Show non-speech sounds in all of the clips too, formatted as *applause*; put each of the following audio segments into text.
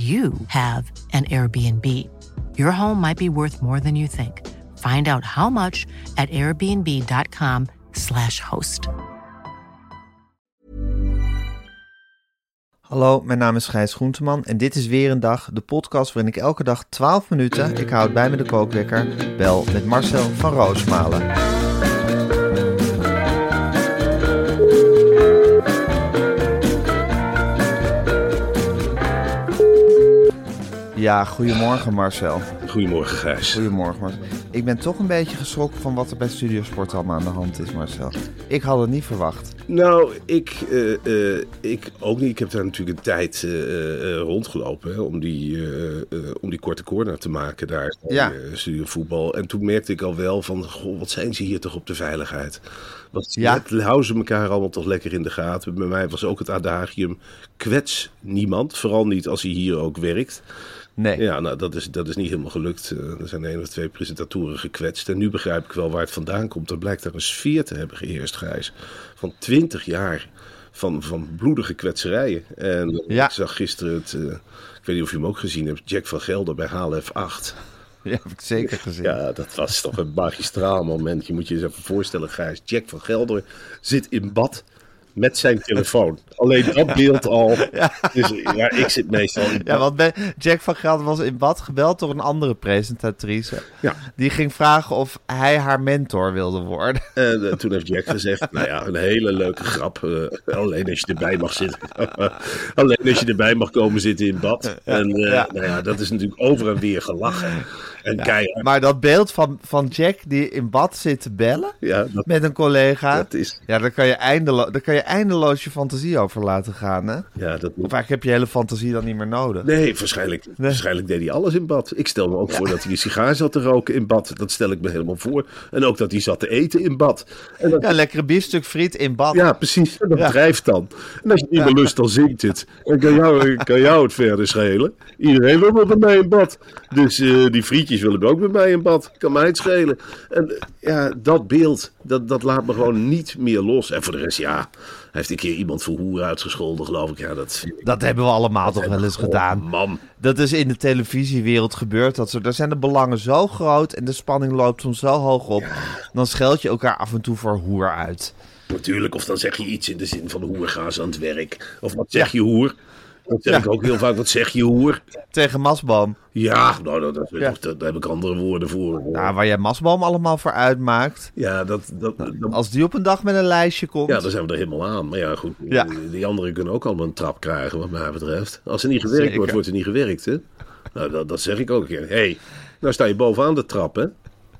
you have an Airbnb. Your home might be worth more than you think. Find out how much at airbnb.com/slash host. Hallo, mijn naam is Gijs Groenteman en dit is weer een dag, de podcast waarin ik elke dag 12 minuten, ik houd bij me de kookwekker, bel met Marcel van Roosmalen. Ja, goedemorgen Marcel. Goedemorgen Gijs. Goedemorgen Marcel. Ik ben toch een beetje geschrokken van wat er bij Studiosport allemaal aan de hand is, Marcel. Ik had het niet verwacht. Nou, ik, eh, eh, ik ook niet. Ik heb daar natuurlijk een tijd eh, rondgelopen hè, om, die, om die korte corner te maken daar bij Ja. eh, Studio Voetbal. En toen merkte ik al wel van, goh, wat zijn ze hier toch op de veiligheid? Wat ja. houden ze elkaar allemaal toch lekker in de gaten. Bij mij was ook het adagium, kwets niemand. Vooral niet als hij hier ook werkt. Nee. Ja, nou, dat is, dat is niet helemaal gelukt. Eh, er zijn één of twee presentatoren gekwetst. En nu begrijp ik wel waar het vandaan komt. Er blijkt daar een sfeer te hebben geheerst, Gijs. Van twintig jaar van, van bloedige kwetserijen. En Ja. ik zag gisteren het... eh, ik weet niet of je hem ook gezien hebt. Jack van Gelder bij HLF 8. Ja, heb ik zeker gezien. Ja, dat was toch een magistraal moment. Je moet je eens even voorstellen, Gijs. Jack van Gelder zit in bad met zijn telefoon. Alleen dat beeld al. Dus ja, ik zit meestal in bad. Ja, want bij Jack van Gelder was in bad gebeld door een andere presentatrice. Ja. Die ging vragen of hij haar mentor wilde worden. En eh, toen heeft Jack gezegd, nou ja, een hele leuke grap. eh, alleen als je erbij mag zitten. *laughs* alleen als je erbij mag komen zitten in bad. En eh, ja. nou ja, dat is natuurlijk over en weer gelachen. En keihard. Maar dat beeld van, van Jack die in bad zit te bellen Ja, dat, met een collega. dat is... Ja, daar kan, je eindelo daar kan je eindeloos je fantasie over laten gaan. Hè? Ja, dat eigenlijk heb je hele fantasie dan niet meer nodig. Nee, waarschijnlijk, waarschijnlijk deed hij alles in bad. Ik stel me ook voor dat hij een sigaar zat te roken in bad. Dat stel ik me helemaal voor. En ook dat hij zat te eten in bad. En dat, Ja, lekkere biefstuk friet in bad. Ja, precies. En dat Ja. drijft dan. En als je niet meer lust, dan zinkt het. En kan jou, kan jou het verder schelen. Iedereen wil wel bij mij in bad. Dus eh, die frietjes willen ook bij mij in bad. Kan mij het schelen. En eh, ja, dat beeld, dat, dat laat me gewoon niet meer los. En voor de rest, ja, heeft een keer iemand voor hoer uitgescholden, geloof ik. Ja, dat... Dat hebben we allemaal toch wel eens gedaan. Man. Dat is in de televisiewereld gebeurd. Dat zo, daar zijn de belangen zo groot en de spanning loopt soms zo hoog op. Dan scheld je elkaar af en toe voor hoer uit. Natuurlijk, of dan zeg je iets in de zin van hoer, gaan ze aan het werk. Of wat zeg je hoer? Dat zeg ik ook heel vaak, wat zeg je hoer? Tegen Masboom. Ja, nou, dat, dat, Ja. dat- daar heb ik andere woorden voor. Nou, waar jij Masboom allemaal voor uitmaakt. Ja, dat, dat, dat, Als die op een dag met een lijstje komt. Ja, dan zijn we er helemaal aan. Maar ja, goed. Ja. Die, anderen kunnen ook allemaal een trap krijgen, wat mij betreft. Als er niet gewerkt Zeker. wordt, wordt er niet gewerkt, hè? Nou, dat, dat zeg ik ook. Hé, hey, nou sta je bovenaan de trap, hè?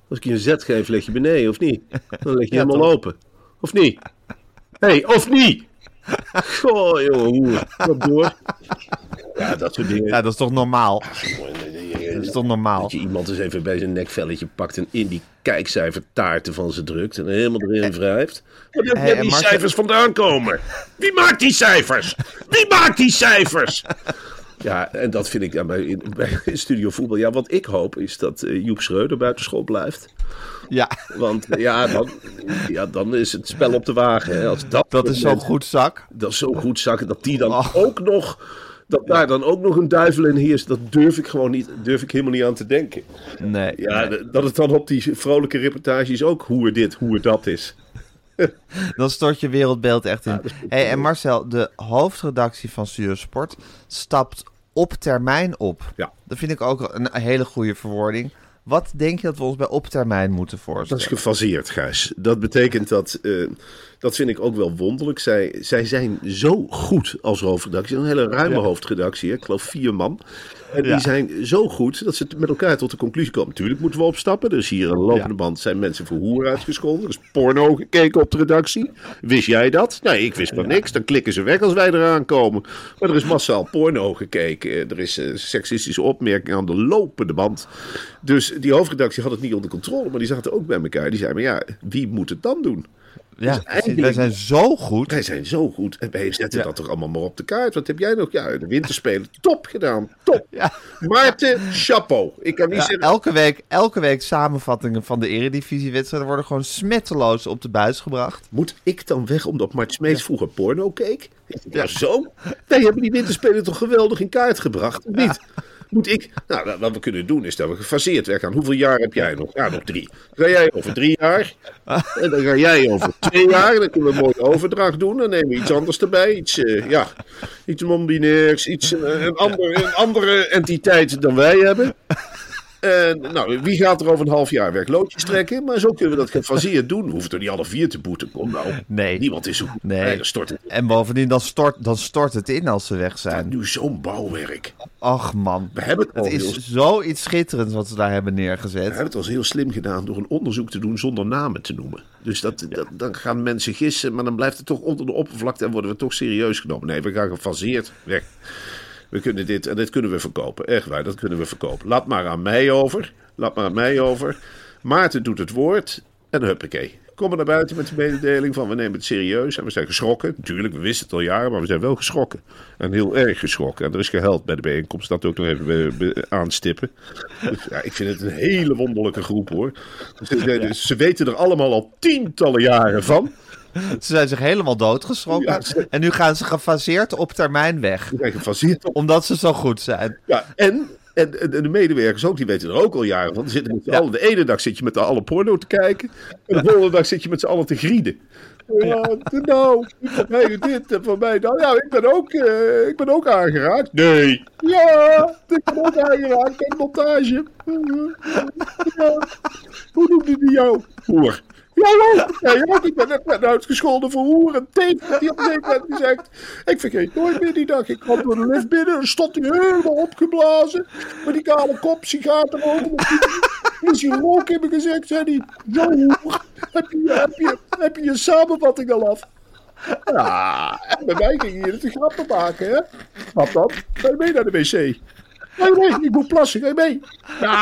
Als ik je een zet geef, leg je beneden, of niet? Dan leg je Ja, helemaal toch? open. Of niet? Hé, hey, of niet? Goh, jongen, hoe? Wat door? Ja, dat soort dingen. Ja, dat is toch normaal? Dat is toch normaal? Dat je iemand eens even bij zijn nekvelletje pakt en in die kijkcijfertaarten van ze drukt en er helemaal erin wrijft. Waar heb Hey, en die Marcel- cijfers vandaan komen? Wie maakt die cijfers? Wie maakt die cijfers? Ja, en dat vind ik dan bij, in, bij *laughs* Studio Voetbal. Ja, wat ik hoop is dat eh, Joep Schreuder buitenschot blijft. Ja, Want eh, ja dan, ja, dan is het spel op de wagen. Hè. Als dat dat is zo'n goed zak. dat is zo goed zakken dat die dan Oh. ook nog. Dat daar dan ook nog een duivel in heerst, dat durf ik gewoon niet, durf ik helemaal niet aan te denken. Nee. Ja, dat het dan op die vrolijke reportages ook hoe dit, hoe dat is. *laughs* Dan stort je wereldbeeld echt in. hey, en Marcel, de hoofdredactie van Studio Sport stapt op termijn op. Ja. Dat vind ik ook een hele goede verwoording. Wat denk je dat we ons bij op termijn moeten Dat voorstellen? is gefaseerd, Gijs. Dat betekent dat, eh, dat vind ik ook wel wonderlijk. Zij, zij zijn zo goed als hoofdredactie. Een hele ruime hoofdredactie, hè? ik geloof vier man. En Ja. die zijn zo goed dat ze met elkaar tot de conclusie komen. Natuurlijk moeten we opstappen. Er is hier een lopende band. Zijn mensen voor hoer uitgescholden. Er is porno gekeken op de redactie. Wist jij dat? Nee, ik wist van niks. Dan klikken ze weg als wij eraan komen. Maar er is massaal porno gekeken. Er is eh, seksistische opmerkingen aan de lopende band. Dus die hoofdredactie had het niet onder controle. Maar die zaten ook bij elkaar. Die zeiden, maar ja, wie moet het dan doen? Ja, dus eigenlijk- wij zijn zo goed. Wij zijn zo goed. En wij zetten Ja. dat toch allemaal maar op de kaart. Wat heb jij nog? Ja, de winterspelen. *laughs* Top gedaan. Top. Ja. Maarten, chapeau. Ik kan niet Ja, zeggen... elke, week, elke week samenvattingen van de eredivisiewedstrijden worden gewoon smetteloos op de buis gebracht. Moet ik dan weg omdat Mart Smeets vroeger porno keek? Ja, zo? Wij hebben die winterspelen toch geweldig in kaart gebracht, of niet? Moet ik... Nou, wat we kunnen doen is dat we gefaseerd weggaan. Hoeveel jaar heb jij nog? Ja, nog drie. Ga jij over drie jaar? En dan ga jij over twee jaar. Dan kunnen we een mooie overdracht doen. Dan nemen we iets anders erbij. Iets, eh, ja, iets non-binairs. Iets, eh, een, ander, een andere entiteit dan wij hebben. En nou, wie gaat er over een half jaar weg loodjes trekken? Maar zo kunnen we dat gefaseerd doen. We hoeven er niet alle vier te boeten. Kom nou. Nee. Niemand is zo goed. Nee. dan stort het. En bovendien, dan stort, dan stort het in als ze weg zijn. Nu zo'n bouwwerk. Ach man, We hebben het al het heel, is zoiets schitterends wat ze daar hebben we neergezet. hebben het al heel slim gedaan door een onderzoek te doen zonder namen te noemen. Dus dat, dat, dan gaan mensen gissen, maar dan blijft het toch onder de oppervlakte en worden we toch serieus genomen. Nee, we gaan gefaseerd weg. We kunnen dit en dit kunnen we verkopen. Echt waar, dat kunnen we verkopen. Laat maar aan mij over. Laat maar aan mij over. Maarten doet het woord en huppakee. Kom maar naar buiten met de mededeling van we nemen het serieus. En we zijn geschrokken. Natuurlijk, we wisten het al jaren, maar we zijn wel geschrokken. En heel erg geschrokken. En er is gehuild bij de bijeenkomst. Dat ook nog even aanstippen. Dus, ja, ik vind het een hele wonderlijke groep hoor. Ze, ze- ze weten er allemaal al tientallen jaren van. *laughs* Ze zijn zich helemaal doodgeschrokken. Ja, ze- En nu gaan ze gefaseerd op termijn weg. Gefaseerd op. Omdat ze zo goed zijn. Ja, en, en, de medewerkers ook, die weten er ook al jaren van. Die zitten met z'n Ja. allen, de ene dag zit je met de alle porno te kijken. En de volgende dag zit je met z'n allen te grieden. Ja, nou, van mij dit en van mij dat. Ja, ik ben ook, eh, ik ben ook aangeraakt. Nee. Ja, ik ben ook aangeraakt bij montage. Ja. Hoe noemde die jou? Hoer. Ja. Ja, ook. Ik ben net uitgescholden voor hoer en teef. Die had ik net gezegd. Ik vergeet nooit meer die dag. Ik kwam door de lift binnen en stond hij helemaal opgeblazen. Met die kale kop, sigaar erover. Er is hier rook in mijn gezicht, zei hij. Zo. Heb je, heb, je, heb je je samenvatting al af? Ja, en bij mij ging grappen maken, hè? Wat dan? Ga je mee naar de wc? Nee, nee, ik moet plassen, ga je mee? Nou,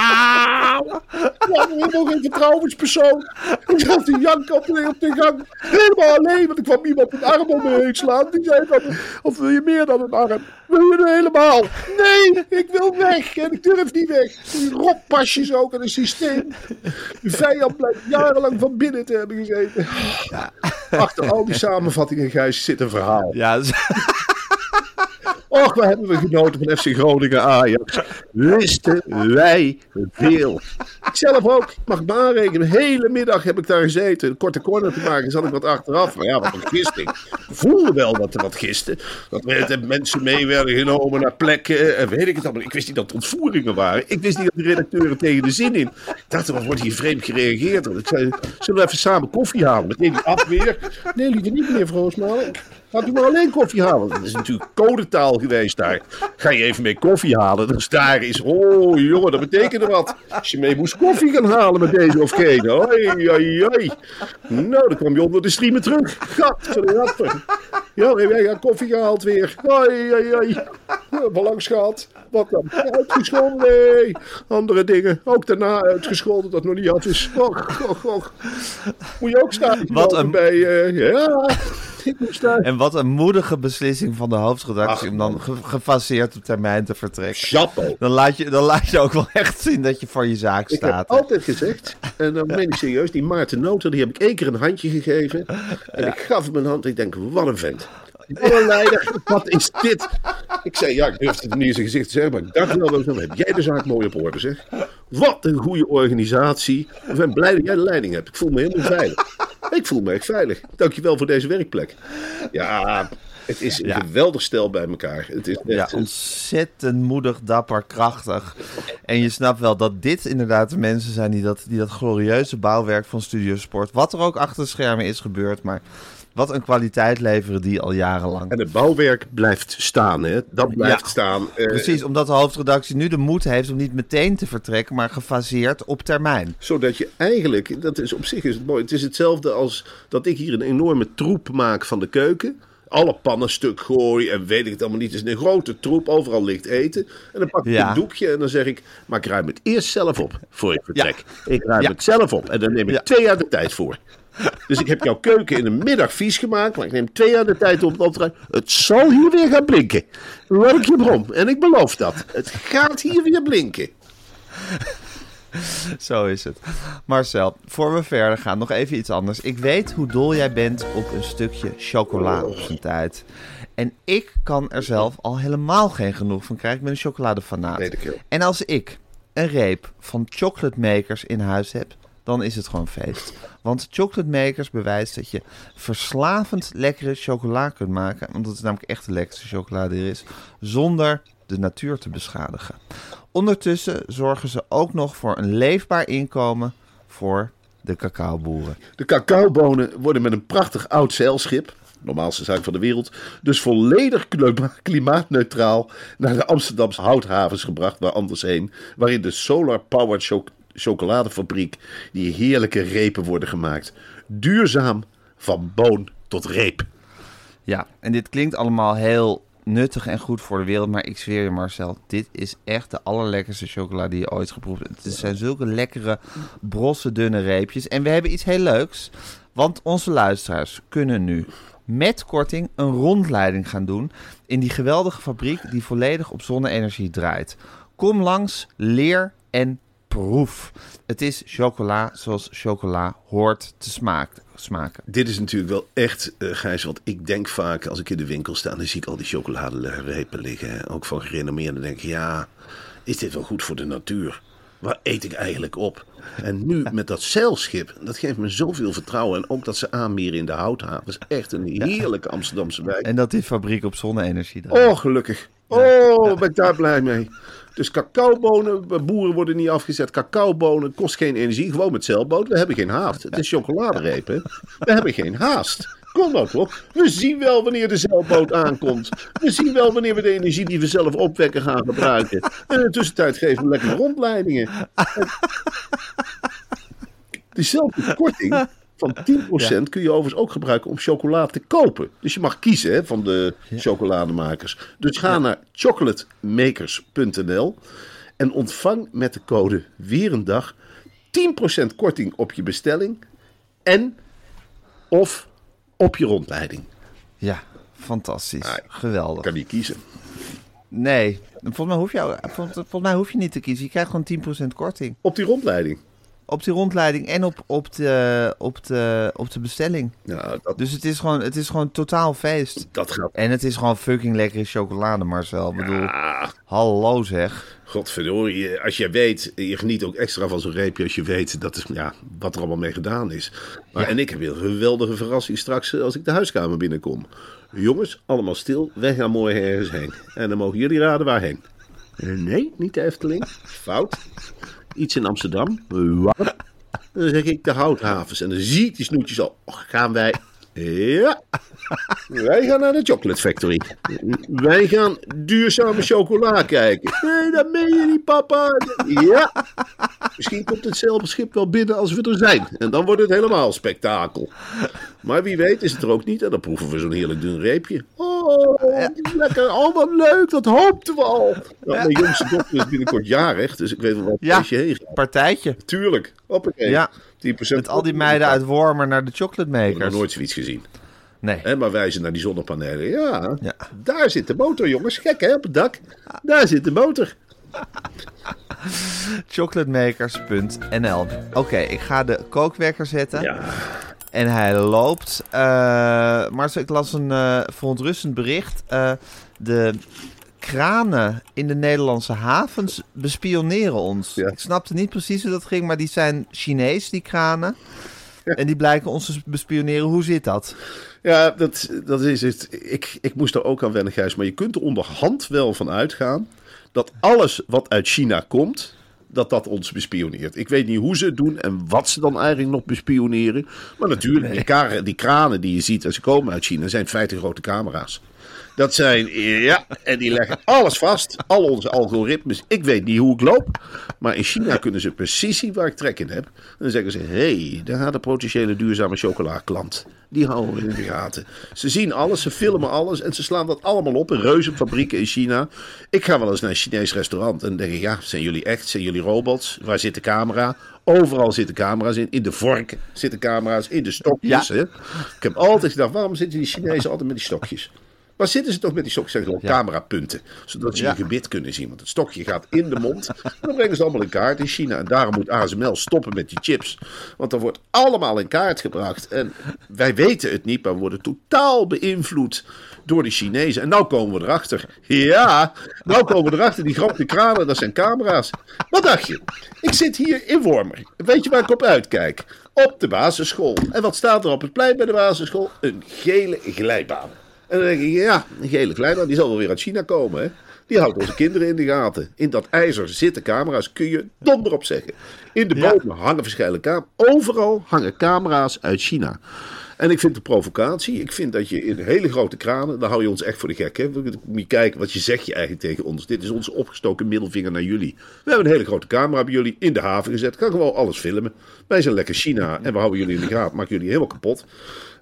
ja, helemaal geen vertrouwenspersoon. Ik zat te janken op de, op de gang. Helemaal alleen, want ik kwam iemand een arm om me heen slaan. Die zei van, of wil je meer dan een arm? Wil je er helemaal? Nee, ik wil weg en ik durf niet weg. Die rotpasjes ook in het systeem. De vijand blijkt jarenlang van binnen te hebben gezeten. Achter al die samenvattingen, Gijs, zit een verhaal. Ja, Och, waar hebben we genoten van FC Groningen Ajax. Wisten wij veel. Ik zelf ook. Mag me aanrekenen. De hele middag heb ik daar gezeten. Een korte corner te maken. Zat ik wat achteraf. Maar ja, wat een gisting. Ik voelde wel dat er wat giste. Dat mensen mee werden genomen naar plekken. En weet ik het allemaal. Ik wist niet dat het ontvoeringen waren. Ik wist niet dat de redacteuren tegen de zin in. Ik dacht, wat wordt hier vreemd gereageerd? Ik zei, zullen we even samen koffie halen? Meteen die afweer. Nee, liever niet, meneer Vroosmalen. Gaat u maar alleen koffie halen. Dat is natuurlijk codetaal geweest daar. Ga je even mee koffie halen? Dus daar is, oh jongen, dat betekende wat. Als je mee moest koffie gaan halen met deze of gene. Hoi, hoi, hoi. Nou, dan kwam je onder de streamen terug. Gadverdamme. Ja, wij gaan koffie gehaald weer. Hoi, hoi, hoi. Ja, Belangs gehad. Wat dan? Uitgescholden? Nee. Andere dingen. Ook daarna uitgescholden dat nog niet af is. Och, och, och. Moet je ook staan. Wat een- bij. eh, ja. *laughs* en wat een moedige beslissing van de hoofdredactie om dan ge- gefaseerd op termijn te vertrekken. Chapeau. Dan laat, je, dan laat je ook wel echt zien dat je voor je zaak Ik heb staat. altijd gezegd, en dan meen ik serieus, die Maarten Noter, die heb ik één keer een handje gegeven. En ik gaf hem een hand. Ik denk, wat een vent. Leider. Wat is dit? Ik zei, ja, ik durfde het niet in zijn gezicht te zeggen, maar ik dacht wel, zo, heb jij de zaak mooi op orde, zeg. Wat een goede organisatie. Ik ben blij dat jij de leiding hebt. Ik voel me helemaal veilig. Ik voel me echt veilig. Dankjewel voor deze werkplek. Ja, Het is een Ja. geweldig stel bij elkaar. Het is echt, Ja, ontzettend moedig, dapper, krachtig. En je snapt wel dat dit inderdaad de mensen zijn die dat, die dat glorieuze bouwwerk van Studio Sport, wat er ook achter de schermen is gebeurd, maar wat een kwaliteit leveren die al jarenlang. En het bouwwerk blijft staan, hè? Dat blijft Ja. staan. Eh, Precies, omdat de hoofdredactie nu de moed heeft om niet meteen te vertrekken, maar gefaseerd op termijn. Zodat je eigenlijk, dat is op zich is het mooi. Het is hetzelfde als dat ik hier een enorme troep maak van de keuken. Alle pannen stuk gooi en weet ik het allemaal niet. Het is een grote troep, overal ligt eten. En dan pak ik Ja. een doekje en dan zeg ik, maar ik ruim het eerst zelf op voor ik vertrek. Ik ruim Ja. het zelf op en dan neem ik twee jaar de tijd voor. Dus ik heb jouw keuken in de middag vies gemaakt, maar ik neem twee jaar de tijd om het op te ruimen. Het zal hier weer gaan blinken. Laat ik je brom. En ik beloof dat. Het gaat hier weer blinken. Zo is het. Marcel, voor we verder gaan, nog even iets anders. Ik weet hoe dol jij bent op een stukje chocola op zijn tijd. En ik kan er zelf al helemaal geen genoeg van krijgen. Ik ben een chocoladefanaat. En als ik een reep van chocolate makers in huis heb, dan is het gewoon feest. Want chocolate makers bewijst dat je verslavend lekkere chocola kunt maken. Want dat is namelijk echt de lekkerste chocolade er is. Zonder de natuur te beschadigen. Ondertussen zorgen ze ook nog voor een leefbaar inkomen voor de cacaoboeren. De cacaobonen worden met een prachtig oud zeilschip, normaalste zaak van de wereld, dus volledig klima- klimaatneutraal naar de Amsterdamse houthavens gebracht, waar anders heen, waarin de Solar Powered Cho- chocoladefabriek die heerlijke repen worden gemaakt. Duurzaam van boon tot reep. Ja, en dit klinkt allemaal heel nuttig en goed voor de wereld. Maar ik zweer je Marcel, dit is echt de allerlekkerste chocola die je ooit geproefd hebt. Het zijn zulke lekkere, brosse, dunne reepjes. En we hebben iets heel leuks. Want onze luisteraars kunnen nu met korting een rondleiding gaan doen... in die geweldige fabriek die volledig op zonne-energie draait. Kom langs, leer en proef. Het is chocola zoals chocola hoort te smaken. Dit is natuurlijk wel echt, eh Gijs, want ik denk vaak als ik in de winkel sta, dan zie ik al die chocoladerepen liggen. hè, Ook van gerenommeerd. Dan denk ik, ja, is dit wel goed voor de natuur? Waar eet ik eigenlijk op? En nu met dat zeilschip, dat geeft me zoveel vertrouwen. En ook dat ze aanmeren in de houthavens. Echt een heerlijke Amsterdamse wijk. En dat die fabriek op zonne-energie draait. Oh, gelukkig. Oh, ben ik daar blij mee. Dus cacaobonen, boeren worden niet afgezet. Cacaobonen kost geen energie, gewoon met zeilboot. We hebben geen haast. Het is chocoladereep, hè. We hebben geen haast. Kom nou toch. We zien wel wanneer de zeilboot aankomt. We zien wel wanneer we de energie die we zelf opwekken gaan gebruiken. En in de tussentijd geven we lekker rondleidingen. Diezelfde korting van 10% kun je overigens ook gebruiken om chocola te kopen. Dus je mag kiezen hè, van de chocolademakers. Dus ga naar chocolatemakers.nl en ontvang met de code weer een dag 10% korting op je bestelling en of op je rondleiding. Ja, fantastisch. Ah, Geweldig. Kan je kiezen. Nee, volgens mij, hoef je, volgens, volgens mij hoef je niet te kiezen. Je krijgt gewoon 10% korting. Op die rondleiding. Op die rondleiding en op, op, de, op, de, op de bestelling. Ja, dat, Dus het is, gewoon, het is gewoon totaal feest. dat gaat. En het is gewoon fucking lekkere chocolade, Marcel. Ik bedoel, hallo zeg. godverdorie. Als je weet, je geniet ook extra van zo'n reepje als je weet dat is, ja, wat er allemaal mee gedaan is. Maar, En ik heb weer een geweldige verrassing straks eh, als ik de huiskamer binnenkom. Jongens, allemaal stil. Wij gaan mooi ergens heen. En dan mogen jullie raden waarheen. Nee, niet de Efteling. Fout. Iets in Amsterdam. Dan zeg ik de houthavens. En dan zie ik die snoetjes al. Gaan wij. Ja. Wij gaan naar de Chocolate Factory. Wij gaan duurzame chocola kijken. Nee, dat meen je niet, papa. Ja. Misschien komt hetzelfde schip wel binnen als we er zijn. En dan wordt het helemaal spektakel. Maar wie weet is het er ook niet. En dan proeven we zo'n heerlijk dun reepje. Oh, lekker. Oh, wat leuk. Dat hoopten we al. Nou, mijn jongste dochter is binnenkort jarig. Dus ik weet wel wat Ja, feestje heen gaat. partijtje. Tuurlijk. Hoppakee. Ja. 10% Met al die meiden uit Wormer naar de chocolate Ik heb nog makers. nooit zoiets gezien. Nee. Hè, maar wijzen naar die zonnepanelen. Ja, Ja. daar zit de motor, jongens. Gek hè, op het dak. Daar zit de motor. *laughs* Chocolatemakers.nl Oké, ik ga de kookwekker zetten. Ja, En hij loopt. Eh, maar ik las een eh, verontrustend bericht. Eh, de kranen in de Nederlandse havens bespioneren ons. Ja. Ik snapte niet precies hoe dat ging, maar die zijn Chinees, die kranen. En die blijken ons te bespioneren. Hoe zit dat? Ja, dat, dat is het. Ik, ik moest er ook aan wennen, Gijs. Maar je kunt er onderhand wel van uitgaan dat alles wat uit China komt, dat dat ons bespioneert. Ik weet niet hoe ze het doen en wat ze dan eigenlijk nog bespioneren. Maar natuurlijk, die, die kranen die je ziet als ze komen uit China, zijn feitelijk grote camera's. Dat zijn, ja, en die leggen alles vast. Al onze algoritmes. Ik weet niet hoe ik loop. Maar in China kunnen ze precies zien waar ik trek in heb. En dan zeggen ze, hé, hey, daar gaat een potentiële duurzame chocola klant. Die houden we in de gaten. Ze zien alles, ze filmen alles en ze slaan dat allemaal op in reuzenfabrieken in China. Ik ga wel eens naar een Chinees restaurant en denk ik, ja, zijn jullie echt? Zijn jullie robots? Waar zit de camera? Overal zitten camera's in. In de vork zitten camera's, in de stokjes. Ja. Hè? Ik heb altijd gedacht, waarom zitten die Chinezen altijd met die stokjes? Waar zitten ze toch met die stokjes? Ze wel camerapunten. Zodat ze Ja. je gebit kunnen zien. Want het stokje gaat in de mond. En dan brengen ze allemaal in kaart in China. En daarom moet ASML stoppen met die chips. Want dan wordt allemaal in kaart gebracht. En wij weten het niet, maar we worden totaal beïnvloed door de Chinezen. En nou komen we erachter. Ja, nou komen we erachter. Die grote kranen, dat zijn camera's. Wat dacht je? Ik zit hier in Wormer. Weet je waar ik op uitkijk? Op de basisschool. En wat staat er op het plein bij de basisschool? Een gele glijbaan. En dan denk ik, ja, een gele glijbaan, die zal wel weer uit China komen, hè? Die houdt onze kinderen in de gaten. In dat ijzer zitten camera's, kun je donder op zeggen. In de Ja. bomen hangen verschillende camera's. Overal hangen camera's uit China. En ik vind de provocatie, ik vind dat je in hele grote kranen, dan hou je ons echt voor de gek. Hè? We moeten kijken, wat je zeg je eigenlijk tegen ons. Dit is onze opgestoken middelvinger naar jullie. We hebben een hele grote camera bij jullie in de haven gezet. Kan gewoon alles filmen. Wij zijn lekker China en we houden jullie in de gaten. Maken jullie helemaal kapot.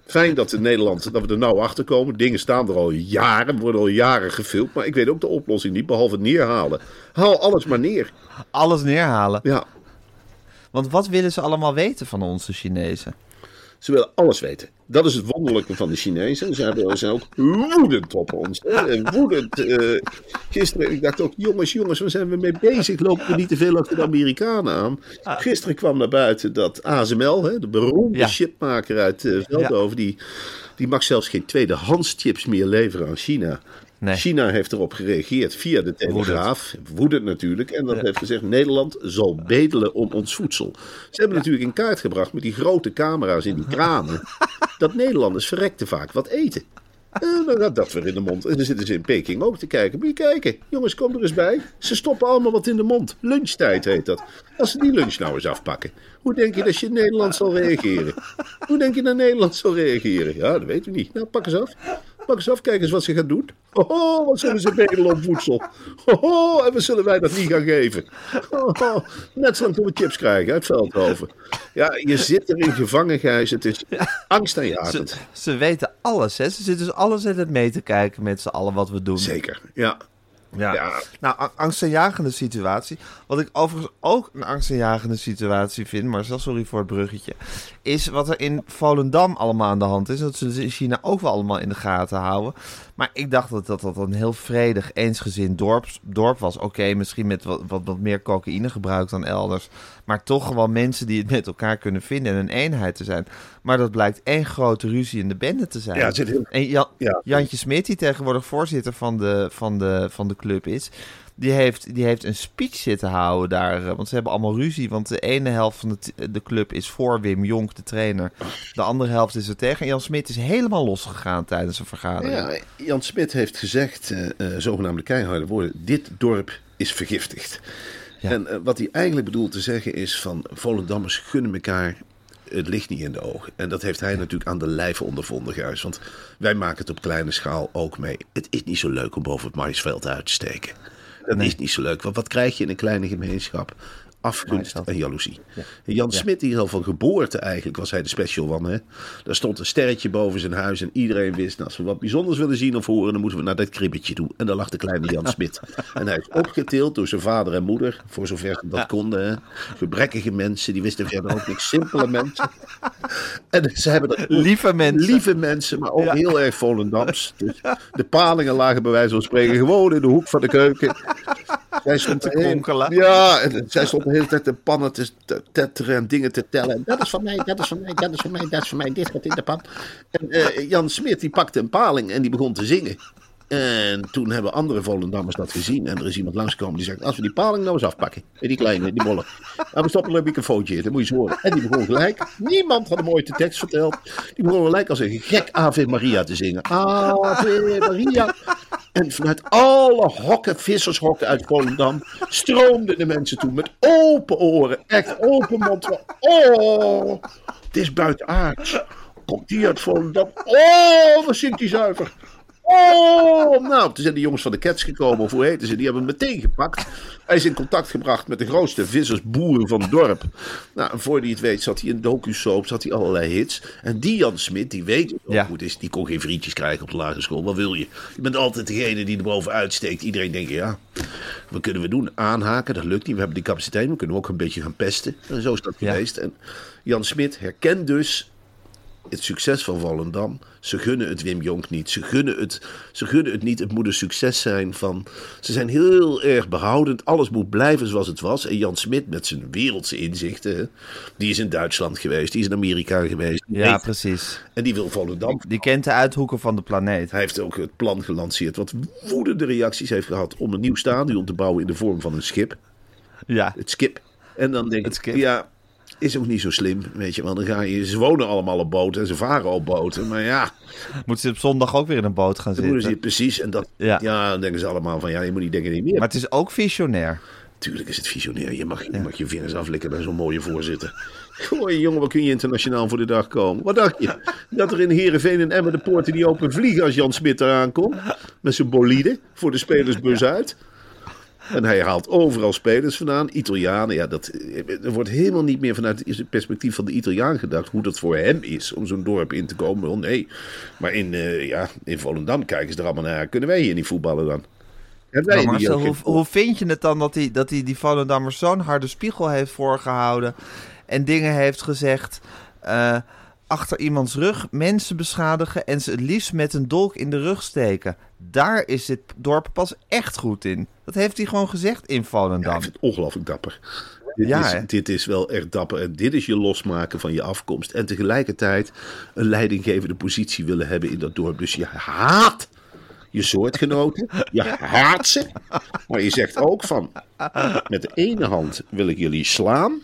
Fijn dat in Nederland, dat we er nou achter komen. Dingen staan er al jaren, worden al jaren gefilmd. Maar ik weet ook de oplossing niet, behalve neerhalen. Haal alles maar neer. Alles neerhalen. Ja, Want wat willen ze allemaal weten van onze Chinezen? Ze willen alles weten. Dat is het wonderlijke van de Chinezen. Ze hebben- zijn ook woedend op ons. hè. Woedend. eh, gisteren, ik dacht ook, jongens, jongens, waar zijn we mee bezig? Lopen we niet te veel achter de Amerikanen aan? Gisteren kwam naar buiten dat ASML, hè, de beroemde Ja. chipmaker uit eh, Veldhoven, die, die mag zelfs geen tweedehands chips meer leveren aan China. Nee. China heeft erop gereageerd via de Telegraaf. Woedend natuurlijk. En dat heeft gezegd: Nederland zal bedelen om ons voedsel. Ze hebben natuurlijk in kaart gebracht met die grote camera's in die kranen. *laughs* dat Nederlanders verrekte vaak wat eten. En dan gaat dat weer in de mond. En dan zitten ze in Peking ook te kijken. Moet je kijken, jongens, kom er eens bij. Ze stoppen allemaal wat in de mond. Lunchtijd heet dat. Als ze die lunch nou eens afpakken. Hoe denk je dat je in Nederland zal reageren? Hoe denk je dat Nederland zal reageren? Ja, dat weten we niet. Nou, pak eens af. Pak eens af, kijk eens wat ze gaan doen. Hoho, wat zullen ze bedelen om voedsel? Hoho, en wat zullen wij dat niet gaan geven? Hoho, net zolang we chips krijgen uit Veldhoven. Ja, je zit erin gevangen, Gijs. Het is Ze, angstaanjagend. ze weten alles, hè? Ze zitten dus alles in het mee te kijken met z'n allen wat we doen. Zeker, ja. Ja. Nou, angstaanjagende situatie. Wat ik overigens ook een angstaanjagende situatie vind, maar sorry voor het bruggetje, is wat er in Volendam allemaal aan de hand is. Dat ze in China ook wel allemaal in de gaten houden. Maar ik dacht dat dat, dat een heel vredig, eensgezind dorp, dorp was. Oké, misschien met wat, wat, wat meer cocaïne gebruikt dan elders. Maar toch gewoon mensen die het met elkaar kunnen vinden en een eenheid te zijn. Maar dat blijkt één grote ruzie in de bende te zijn. Ja, zit heel- En Jan, Ja. Jantje Smit, die tegenwoordig voorzitter van de, van de, van de club is, die heeft, die heeft een speech zitten houden daar. eh, Want ze hebben allemaal ruzie. Want de ene helft van de, de club is voor Wim Jonk, de trainer. De andere helft is er tegen. En Jan Smit is helemaal losgegaan tijdens een vergadering. Ja, Jan Smit heeft gezegd, eh, zogenaamde keiharde woorden, dit dorp is vergiftigd. Ja. En wat hij eigenlijk bedoelt te zeggen is van Volendammers gunnen elkaar het licht niet in de ogen. En dat heeft hij natuurlijk aan de lijve ondervonden, Gijs. Want wij maken het op kleine schaal ook mee. Het is niet zo leuk om boven het maisveld uit te steken. Dat is niet zo leuk, want wat krijg je in een kleine gemeenschap? Afgunst en jaloezie. Jan Smit, die al van geboorte eigenlijk, was hij de special one. Hè? Daar stond een sterretje boven zijn huis en iedereen wist... Nou, als we wat bijzonders willen zien of horen, dan moeten we naar dat kribbetje toe. En daar lag de kleine Jan Smit. *laughs* En hij is opgetild door zijn vader en moeder, voor zover ze dat konden. Hè? Gebrekkige mensen, die wisten verder ook niks. Simpele mensen. *laughs* En ze hebben dat Lieve mensen. Lieve mensen, maar ook heel erg Volendams. *laughs* Dus de palingen lagen bij wijze van spreken gewoon in de hoek van de keuken. Zij stond Te kronkelen. Ja, en zij stond de hele tijd de pannen te te tetteren en dingen te tellen. Dat is van mij, dat is van mij, dat is van mij, dat is van mij, dit gaat in de pan. En eh, Jan Smit die pakte een paling en die begon te zingen. En toen hebben andere Volendammers dat gezien. En er is iemand langsgekomen die zegt: Als we die paling nou eens afpakken. En die kleine, die bolle. En we stoppen een microfoontje in, dat moet je eens horen. En die begon gelijk. Niemand had hem ooit de tekst verteld. Die begon gelijk als een gek Ave Maria te zingen. Ave Maria. En vanuit alle hokken, vissershokken uit Volendam, stroomden de mensen toe met open oren. Echt open mond. Oh, het is buitenaards. Komt die uit Volendam? Oh, wat zingt die zuiver. Oh, nou, toen zijn de jongens van de Cats gekomen, of hoe heten ze, die hebben hem meteen gepakt. Hij is in contact gebracht met de grootste vissersboeren van het dorp. Nou, en voor hij het weet zat hij in docu-soap, zat hij allerlei hits. En die Jan Smit, die weet Ja. het is, die kon geen vriendjes krijgen op de lagere school. Wat wil je? Je bent altijd degene die er bovenuit steekt. Iedereen denkt, ja, wat kunnen we doen? Aanhaken, dat lukt niet. We hebben die capaciteit, we kunnen ook een beetje gaan pesten. En zo is dat Ja. geweest. En Jan Smit herkent dus het succes van Volendam. Ze gunnen het Wim Jonk niet. Ze gunnen het, ze gunnen het niet. Het moet een succes zijn van... Ze zijn heel erg behoudend. Alles moet blijven zoals het was. En Jan Smit met zijn wereldse inzichten... die is in Duitsland geweest. Die is in Amerika geweest. die Ja, precies. en die wil Volendam. Die kent de uithoeken van de planeet. Hij heeft ook het plan gelanceerd... wat woedende reacties heeft gehad... om een nieuw stadion te bouwen in de vorm van een schip. Ja. Het skip. En dan denk Het ik, skip. ja, is ook niet zo slim, weet je. Want dan ga je, ze wonen allemaal op boten en ze varen op boten. Maar ja, Moeten ze op zondag ook weer in een boot gaan moeten ze zitten. precies. En dat, Ja. ja. dan denken ze allemaal van, ja, je moet niet denken niet meer. Maar het is ook visionair. Tuurlijk is het visionair. Je mag, je mag je vingers aflikken bij zo'n mooie voorzitter. Goh, jongen, wat kun je internationaal voor de dag komen? Wat dacht je? Dat er in Heerenveen en Emmen de poorten die open vliegen als Jan Smit eraan komt? Met zijn bolide voor de spelersbus uit. En hij haalt overal spelers vandaan. Italianen, ja, dat, er wordt helemaal niet meer vanuit het perspectief van de Italiaan gedacht hoe dat voor hem is om zo'n dorp in te komen. Wel, nee, maar in, eh, ja, in Volendam kijken ze er allemaal naar. Kunnen wij hier niet voetballen dan? Hier Marcel, hoe, hoe vind je het dan dat hij dat die, die Volendammers zo'n harde spiegel heeft voorgehouden en dingen heeft gezegd eh, achter iemands rug, mensen beschadigen en ze het liefst met een dolk in de rug steken? Daar is dit dorp pas echt goed in. Dat heeft hij gewoon gezegd in Ja, Volendam. ik vind het ongelooflijk dapper. Dit, Ja, is, dit is wel echt dapper. En dit is je losmaken van je afkomst. En tegelijkertijd een leidinggevende positie willen hebben in dat dorp. Dus je haat je soortgenoten. Je haat ze. Maar je zegt ook van... Met de ene hand wil ik jullie slaan.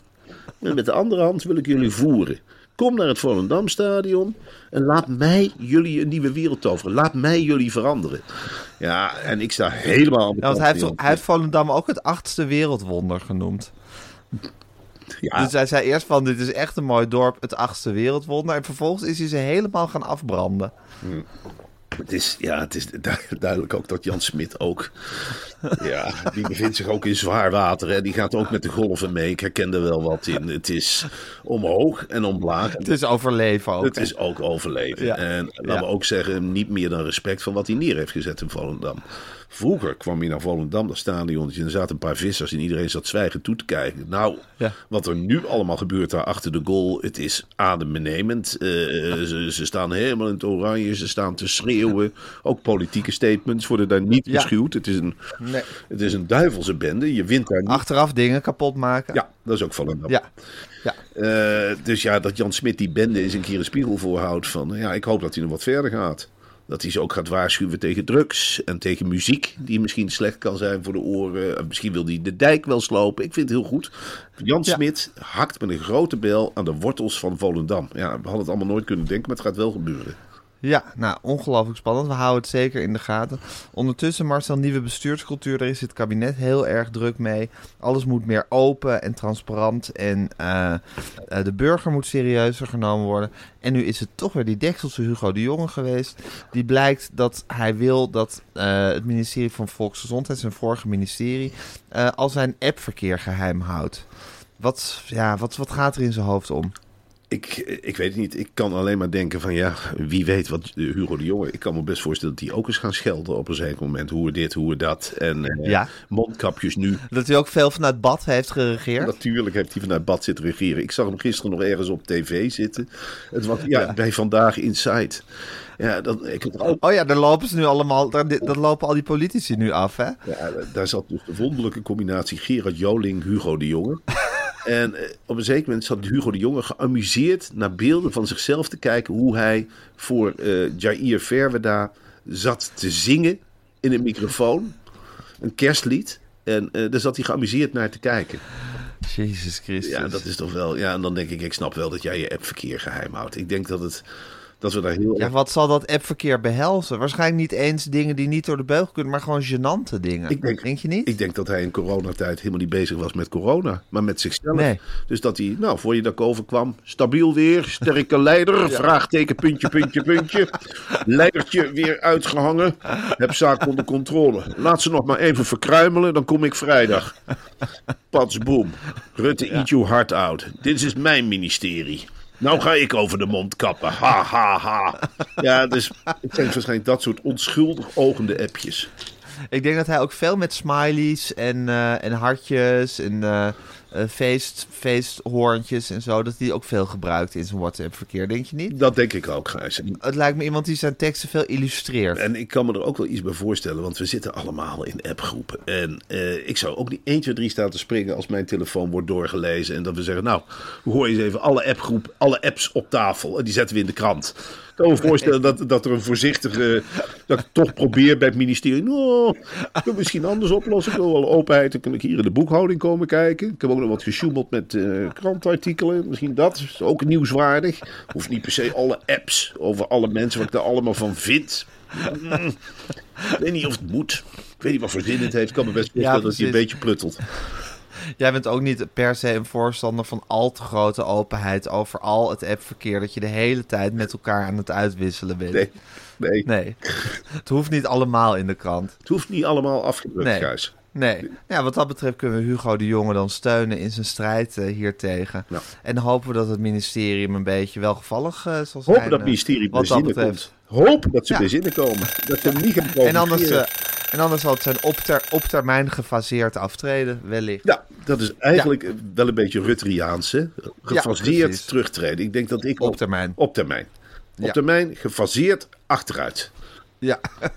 En met de andere hand wil ik jullie voeren. Kom naar het Volendamstadion en laat mij jullie een nieuwe wereld toveren. Laat mij jullie veranderen. Ja, en ik sta helemaal Ja, want hij heeft, hij Volendam ook het achtste wereldwonder genoemd. Ja, Dus hij zei eerst van, dit is echt een mooi dorp, het achtste wereldwonder. En vervolgens is hij ze helemaal gaan afbranden. Het is, ja, het is du- *laughs* duidelijk ook dat Jan Smit ook. Ja, die bevindt zich ook in zwaar water. Hè. Die gaat ook met de golven mee. Ik herken er wel wat in. Het is omhoog en omlaag. Het is overleven ook. Het is ook overleven. Ja. En laten Ja. we ook zeggen, niet meer dan respect van wat hij neer heeft gezet in Volendam. Vroeger kwam hij naar Volendam, dat stadion. En er zaten een paar vissers en iedereen zat zwijgend toe te kijken. Nou, Ja. wat er nu allemaal gebeurt daar achter de goal, het is adembenemend. Eh, ze, ze staan helemaal in het oranje, ze staan te schreeuwen. Ook politieke statements worden daar niet Ja. geschuwd. Het is, een, Nee. het is een duivelse bende. Je wint daar niet. Achteraf dingen kapot maken. Ja, dat is ook Volendam. Ja. ja. Eh, dus ja, dat Jan Smit die bende eens een keer een spiegel voorhoudt van... Ja, ik hoop dat hij nog wat verder gaat. Dat hij ze ook gaat waarschuwen tegen drugs en tegen muziek... die misschien slecht kan zijn voor de oren. En Misschien wil hij de dijk wel slopen. Ik vind het heel goed. Jan Ja. Smit hakt met een grote bel aan de wortels van Volendam. Ja, we hadden het allemaal nooit kunnen denken, maar het gaat wel gebeuren. Ja, nou, ongelooflijk spannend. We houden het zeker in de gaten. Ondertussen, Marcel, nieuwe bestuurscultuur. Daar is het kabinet heel erg druk mee. Alles moet meer open en transparant. En eh, eh, de burger moet serieuzer genomen worden. En nu is het toch weer die dekselse Hugo de Jonge geweest. Die blijkt dat hij wil dat eh, het ministerie van Volksgezondheid, zijn vorige ministerie, eh, al zijn appverkeer geheim houdt. Wat, ja, wat, wat gaat er in zijn hoofd om? Ik, ik weet het niet. Ik kan alleen maar denken van ja, wie weet wat eh, Hugo de Jonge... Ik kan me best voorstellen dat hij ook eens gaan schelden op een zeker moment. Hoe dit, hoe dat. En eh, Ja. mondkapjes nu. Dat hij ook veel vanuit bad heeft geregeerd. Natuurlijk heeft hij vanuit bad zitten regeren. Ik zag hem gisteren nog ergens op tv zitten. Het was ja, bij Vandaag Inside. Ja, dat, ik, Oh ja, daar lopen ze nu allemaal, daar, daar lopen al die politici nu af, hè? ja, daar zat dus de wonderlijke combinatie Gerard Joling, Hugo de Jonge. En eh, op een zeker moment zat Hugo de Jonge geamuseerd naar beelden van zichzelf te kijken hoe hij voor eh Jair Verweda zat te zingen in een microfoon. Een kerstlied. En eh daar zat hij geamuseerd naar te kijken. Jezus Christus. Ja, dat is toch wel. Ja, en dan denk ik, ik snap wel dat jij je appverkeer geheim houdt. Ik denk dat het. Dat we daar heel. Ja, wat zal dat appverkeer behelzen? Waarschijnlijk niet eens dingen die niet door de beugel kunnen, maar gewoon gênante dingen. Ik denk- je niet? Ik denk dat hij in coronatijd helemaal niet bezig was met corona, maar met zichzelf. Nee. Dus dat hij, nou, voor je ik overkwam, stabiel weer, sterke *laughs* leider, vraagteken, puntje, puntje, puntje. Leidertje weer uitgehangen, heb zaak onder controle. Laat ze nog maar even verkruimelen, dan kom ik vrijdag. Pats, boom. Rutte, eat your heart out. Dit is mijn ministerie. Nou ga ik over de mond kappen. Ha, ha, ha. Ja, dus het zijn waarschijnlijk dat soort onschuldig ogende appjes. Ik denk dat hij ook veel met smileys en, eh, en hartjes en eh, eh, feest, feesthoorntjes en zo, dat hij ook veel gebruikt in zijn WhatsApp-verkeer, denk je niet? Dat denk ik ook, Gijs. En- Het lijkt me iemand die zijn teksten veel illustreert. En ik kan me er ook wel iets bij voorstellen, want we zitten allemaal in appgroepen. En eh, ik zou ook niet 1, 2, 3 staan te springen als mijn telefoon wordt doorgelezen. En dat we zeggen, nou, hoor je eens even alle, appgroep, alle apps op tafel. En die zetten we in de krant. Ik kan me voorstellen dat, dat er een voorzichtige, dat ik toch probeer bij het ministerie. Nou, ik wil misschien anders oplossen. Ik wil wel openheid. Dan kan ik hier in de boekhouding komen kijken. Ik heb ook nog wat gesjoemeld met eh, krantartikelen. Misschien dat is ook nieuwswaardig. Hoeft niet per se alle apps over alle mensen, wat ik daar allemaal van vind. Mm, ik weet niet of het moet. Ik weet niet wat voor zin het heeft. Ik kan me best voorstellen dat hij een beetje pluttelt. Jij bent ook niet per se een voorstander van al te grote openheid over al het appverkeer, dat je de hele tijd met elkaar aan het uitwisselen bent. Nee, nee. Nee. het hoeft niet allemaal in de krant. Het hoeft niet allemaal afgedrukt, Nee. Nee. Ja, wat dat betreft kunnen we Hugo de Jonge dan steunen in zijn strijd eh, hiertegen. Ja. En hopen we dat het ministerie hem een beetje welgevallig eh, zal zijn. Hopen dat het eh, ministerie wat dat betreft. komt. Hoop dat ze Ja. bij zinnen komen. Dat ze niet gaan En anders, en anders zal het zijn op, ter, op termijn gefaseerd aftreden, wellicht. Ja, dat is eigenlijk wel een beetje Rutteriaans, hè? Gefaseerd terugtreden. Ik denk dat ik Op termijn. Op termijn. Op termijn, gefaseerd achteruit. Ja. *laughs*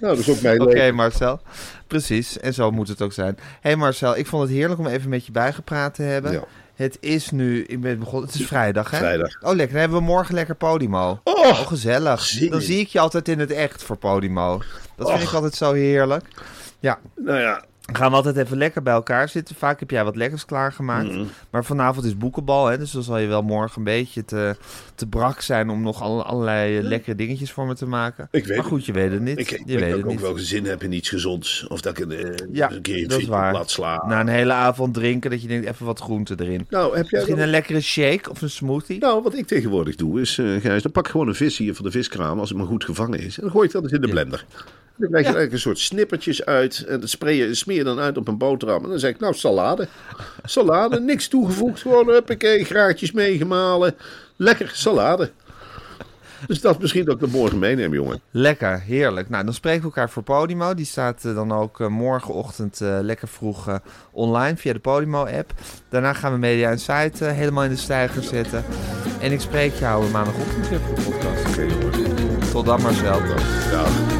Nou, dat is ook mijn Oké. Marcel. Precies, en zo moet het ook zijn. Hé hey Marcel, ik vond het heerlijk om even met je bijgepraat te hebben. Ja. Het is nu, ik ben begonnen, het is vrijdag hè? Vrijdag. Oh lekker, dan hebben we morgen lekker Podimo. Oh, Oh, gezellig. Dan zie ik je altijd in het echt voor Podimo. Dat vind ik altijd zo heerlijk. Ja, Nou ja, gaan we altijd even lekker bij elkaar zitten. Vaak heb jij wat lekkers klaargemaakt. Mm. Maar vanavond is boekenbal, hè, dus dan zal je wel morgen een beetje te, te brak zijn om nog alle- allerlei eh, lekkere dingetjes voor me te maken. Ik weet maar goed, je weet het niet. ik, ik je weet dat het ik ook niet. wel zin heb in iets gezonds. Of dat ik een, Ja, een keer waar. laat slaan. Na een hele avond drinken, dat je denkt even wat groente erin. nou, heb jij Misschien dan- een lekkere shake of een smoothie? Nou, wat ik tegenwoordig doe is, eh Gijs, dan pak ik gewoon een vis hier van de viskraam als het maar goed gevangen is. En dan gooi ik dat eens in de blender. Dan krijg je eigenlijk een soort snippertjes uit. En dat spray je, smeer je dan uit op een boterham. En dan zeg ik, nou, salade. Salade, *laughs* niks toegevoegd. Gewoon, huppakee, graadjes meegemalen. Lekker, salade. Dus dat misschien dat ik dat morgen meeneem, jongen. Lekker, heerlijk. Nou, dan spreken we elkaar voor Podimo. Die staat eh, dan ook eh, morgenochtend eh, lekker vroeg online via de Podimo-app. Daarna gaan we Media Insight eh, helemaal in de stijger zetten. En ik spreek jou maandagochtend weer voor de podcast. Oké, jongen. Tot dan, Marcel. Ja.